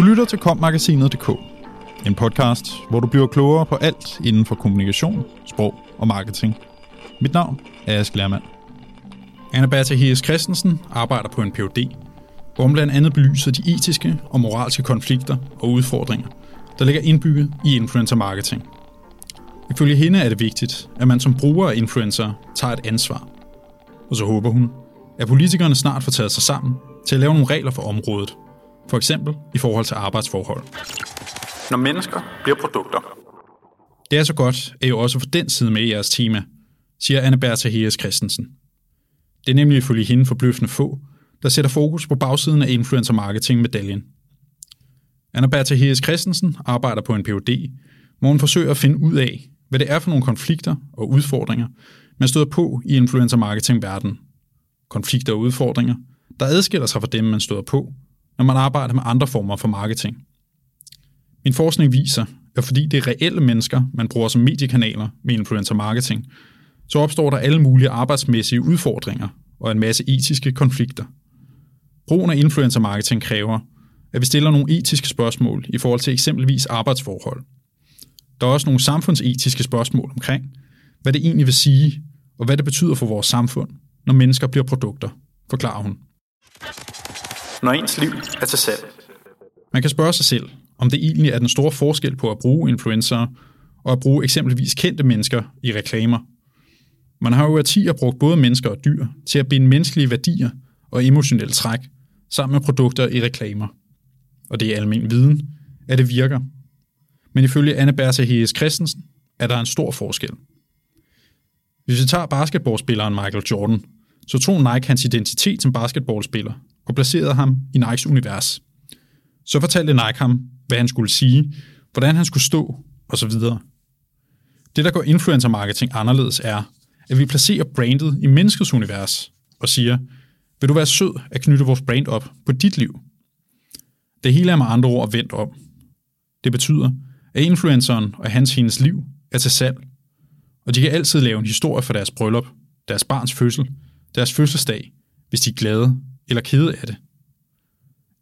Du lytter til kommagasinet.dk, en podcast, hvor du bliver klogere på alt inden for kommunikation, sprog og marketing. Mit navn er Ask Lermand. Anna Bertha Hies Christensen arbejder på en Ph.D., hvor hun blandt andet belyser de etiske og moralske konflikter og udfordringer, der ligger indbygget i influencer marketing. Ifølge hende er det vigtigt, at man som bruger af influencer tager et ansvar. Og så håber hun, at politikerne snart får taget sig sammen til at lave nogle regler for området, for eksempel i forhold til arbejdsforhold. Når mennesker bliver produkter. Det er så godt, at I også får den side med i jeres tema, siger Anne Bertha Heres Christensen. Det er nemlig ifølge hende forbløffende få, der sætter fokus på bagsiden af influencer marketing medaljen. Anna Bertha Heres Christensen arbejder på en Ph.D., hvor hun forsøger at finde ud af, hvad det er for nogle konflikter og udfordringer, man støder på i influencer marketing verden. Konflikter og udfordringer, der adskiller sig fra dem, man støder på, når man arbejder med andre former for marketing. Min forskning viser, at fordi det er reelle mennesker, man bruger som mediekanaler med influencer marketing, så opstår der alle mulige arbejdsmæssige udfordringer og en masse etiske konflikter. Brugen af influencer marketing kræver, at vi stiller nogle etiske spørgsmål i forhold til eksempelvis arbejdsforhold. Der er også nogle samfundsetiske spørgsmål omkring, hvad det egentlig vil sige, og hvad det betyder for vores samfund, når mennesker bliver produkter, forklarer hun. Når ens liv er til salg. Man kan spørge sig selv, om det egentlig er den store forskel på at bruge influencer og at bruge eksempelvis kendte mennesker i reklamer. Man har jo i årtier brugt både mennesker og dyr til at binde menneskelige værdier og emotionelle træk sammen med produkter i reklamer. Og det er almen viden, at det virker. Men ifølge Anne Bertha Hees Christensen er der en stor forskel. Hvis vi tager basketballspilleren Michael Jordan, så tog Nike hans identitet som basketballspiller og placerede ham i Nikes univers. Så fortalte Nike ham, hvad han skulle sige, hvordan han skulle stå, osv. Det, der går influencer marketing anderledes, er, at vi placerer brandet i menneskets univers og siger, vil du være sød at knytte vores brand op på dit liv? Det hele er med andre ord vendt om. Det betyder, at influenceren og hans hendes liv er til salg, og de kan altid lave en historie for deres bryllup, deres barns fødsel, deres fødselsdag, hvis de er glade eller kede af det.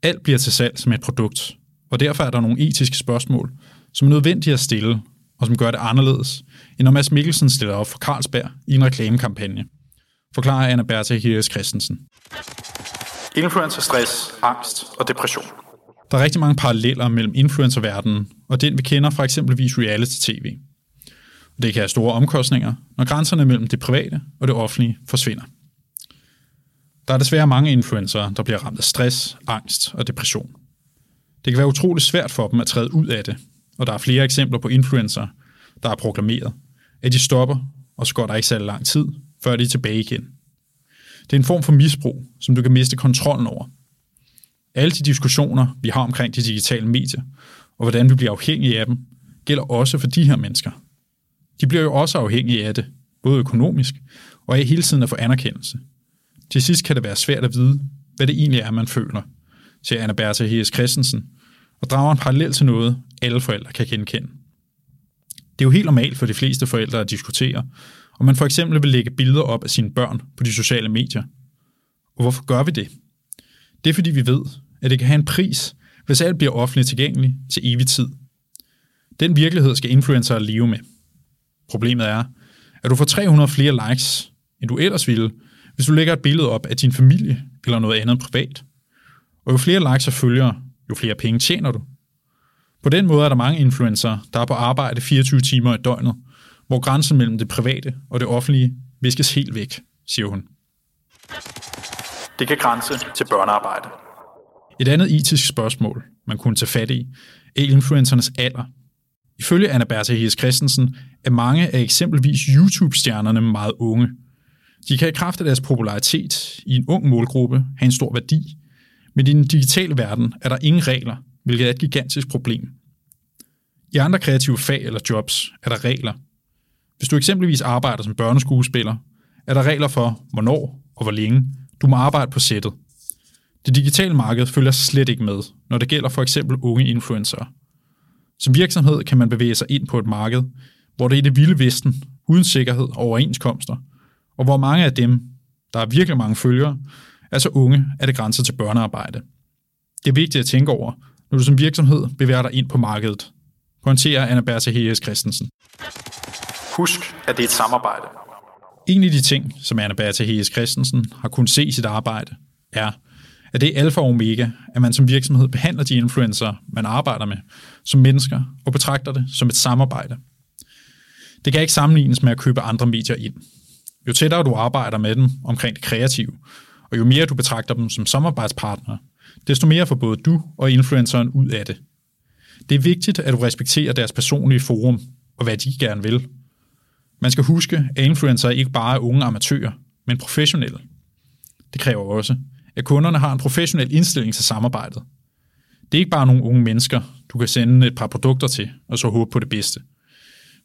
Alt bliver til salg som et produkt, og derfor er der nogle etiske spørgsmål, som er nødvendige at stille, og som gør det anderledes, end når Mads Mikkelsen stiller op for Carlsberg i en reklamekampagne, forklarer Anna Bertha Hirs Christensen. Influencer stress, angst og depression. Der er rigtig mange paralleller mellem influencerverdenen og den, vi kender fra eksempelvis reality-tv. Det kan have store omkostninger, når grænserne mellem det private og det offentlige forsvinder. Der er desværre mange influencer, der bliver ramt af stress, angst og depression. Det kan være utroligt svært for dem at træde ud af det, og der er flere eksempler på influencer, der er proklameret, at de stopper, og så går der ikke særlig lang tid, før de er tilbage igen. Det er en form for misbrug, som du kan miste kontrollen over. Alle de diskussioner, vi har omkring de digitale medier, og hvordan vi bliver afhængige af dem, gælder også for de her mennesker. De bliver jo også afhængige af det, både økonomisk og af hele tiden at få anerkendelse. Til sidst kan det være svært at vide, hvad det egentlig er, man føler, siger Anna Bertha Hies Christensen, og drager en parallel til noget, alle forældre kan genkende. Det er jo helt normalt for de fleste forældre at diskutere, om man for eksempel vil lægge billeder op af sine børn på de sociale medier. Og hvorfor gør vi det? Det er fordi vi ved, at det kan have en pris, hvis alt bliver offentligt tilgængeligt til evig tid. Den virkelighed skal influencer leve med. Problemet er, at du får 300 flere likes, end du ellers ville, hvis du lægger et billede op af din familie eller noget andet privat. Og jo flere likes og følgere, jo flere penge tjener du. På den måde er der mange influencer, der er på arbejde 24 timer i døgnet, hvor grænsen mellem det private og det offentlige viskes helt væk, siger hun. Det kan grænse til børnearbejde. Et andet etisk spørgsmål, man kunne tage fat i, er influencernes alder. Ifølge Anna Bertha Hies Christensen er mange af eksempelvis YouTube-stjernerne meget unge. De kan i kraft af deres popularitet i en ung målgruppe have en stor værdi, men i den digitale verden er der ingen regler, hvilket er et gigantisk problem. I andre kreative fag eller jobs er der regler. Hvis du eksempelvis arbejder som børneskuespiller, er der regler for, hvornår og hvor længe du må arbejde på sættet. Det digitale marked følger slet ikke med, når det gælder for eksempel unge influencer. Som virksomhed kan man bevæge sig ind på et marked, hvor det er i det vilde vesten, uden sikkerhed og overenskomster, og hvor mange af dem, der er virkelig mange følgere, er så unge, at det grænser til børnearbejde. Det er vigtigt at tænke over, når du som virksomhed bevæger dig ind på markedet, pointerer Anna Bertha Hayes Christensen. Husk, at det er et samarbejde. En af de ting, som Anna Bertha Hayes Christensen har kunnet se i sit arbejde, er, at det er alfa og omega, at man som virksomhed behandler de influencer, man arbejder med, som mennesker og betragter det som et samarbejde. Det kan ikke sammenlignes med at købe andre medier ind. Jo tættere du arbejder med dem omkring det kreative, og jo mere du betragter dem som samarbejdspartnere, desto mere får både du og influenceren ud af det. Det er vigtigt, at du respekterer deres personlige forum og hvad de gerne vil. Man skal huske, at influencer ikke bare er unge amatører, men professionelle. Det kræver også, at kunderne har en professionel indstilling til samarbejdet. Det er ikke bare nogle unge mennesker, du kan sende et par produkter til, og så håbe på det bedste.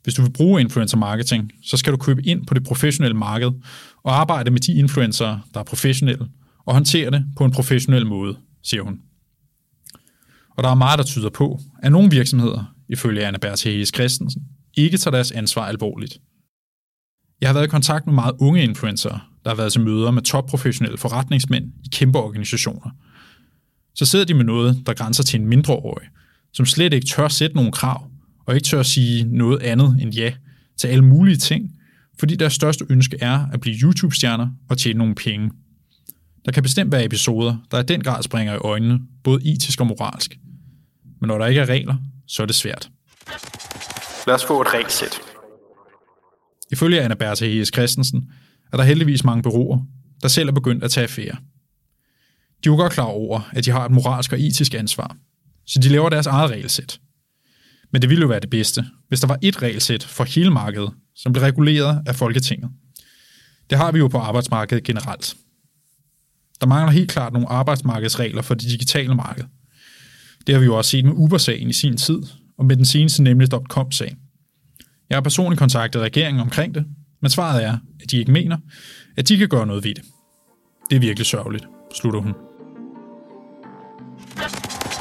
Hvis du vil bruge influencer marketing, så skal du købe ind på det professionelle marked og arbejde med de influencer, der er professionelle, og håndtere det på en professionel måde, siger hun. Og der er meget, der tyder på, at nogle virksomheder, ifølge Anna Berthes Christensen, ikke tager deres ansvar alvorligt. Jeg har været i kontakt med meget unge influencer, der har været til møder med topprofessionelle forretningsmænd i kæmpe organisationer. Så sidder de med noget, der grænser til en mindreårig, som slet ikke tør sætte nogle krav, og ikke tør at sige noget andet end ja til alle mulige ting, fordi deres største ønske er at blive YouTube-stjerner og tjene nogle penge. Der kan bestemt være episoder, der i den grad springer i øjnene, både etisk og moralsk. Men når der ikke er regler, så er det svært. Lad os få et regelsæt. Ifølge Anna Bertha Hayes Christensen er der heldigvis mange bureauer, der selv er begyndt at tage affære. De er jo godt klar over, at de har et moralsk og etisk ansvar, så de laver deres eget regelsæt. Men det ville jo være det bedste, hvis der var et regelsæt for hele markedet, som blev reguleret af Folketinget. Det har vi jo på arbejdsmarkedet generelt. Der mangler helt klart nogle arbejdsmarkedsregler for det digitale marked. Det har vi jo også set med Uber-sagen i sin tid, og med den seneste nemlig .com-sag. Jeg har personligt kontaktet regeringen omkring det, men svaret er, at de ikke mener, at de kan gøre noget ved det. Det er virkelig sørgeligt, slutter hun.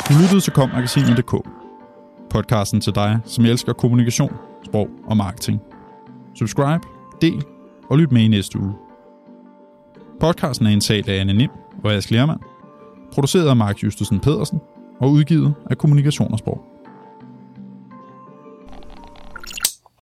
Du lyttede til kommagasinet.dk. Podcasten til dig, som elsker kommunikation, sprog og marketing. Subscribe, del og lyt med i næste uge. Podcasten er indtalt af Anne Nim og Ask Lermand, produceret af Mark Justusen Pedersen og udgivet af Kommunikation og Sprog.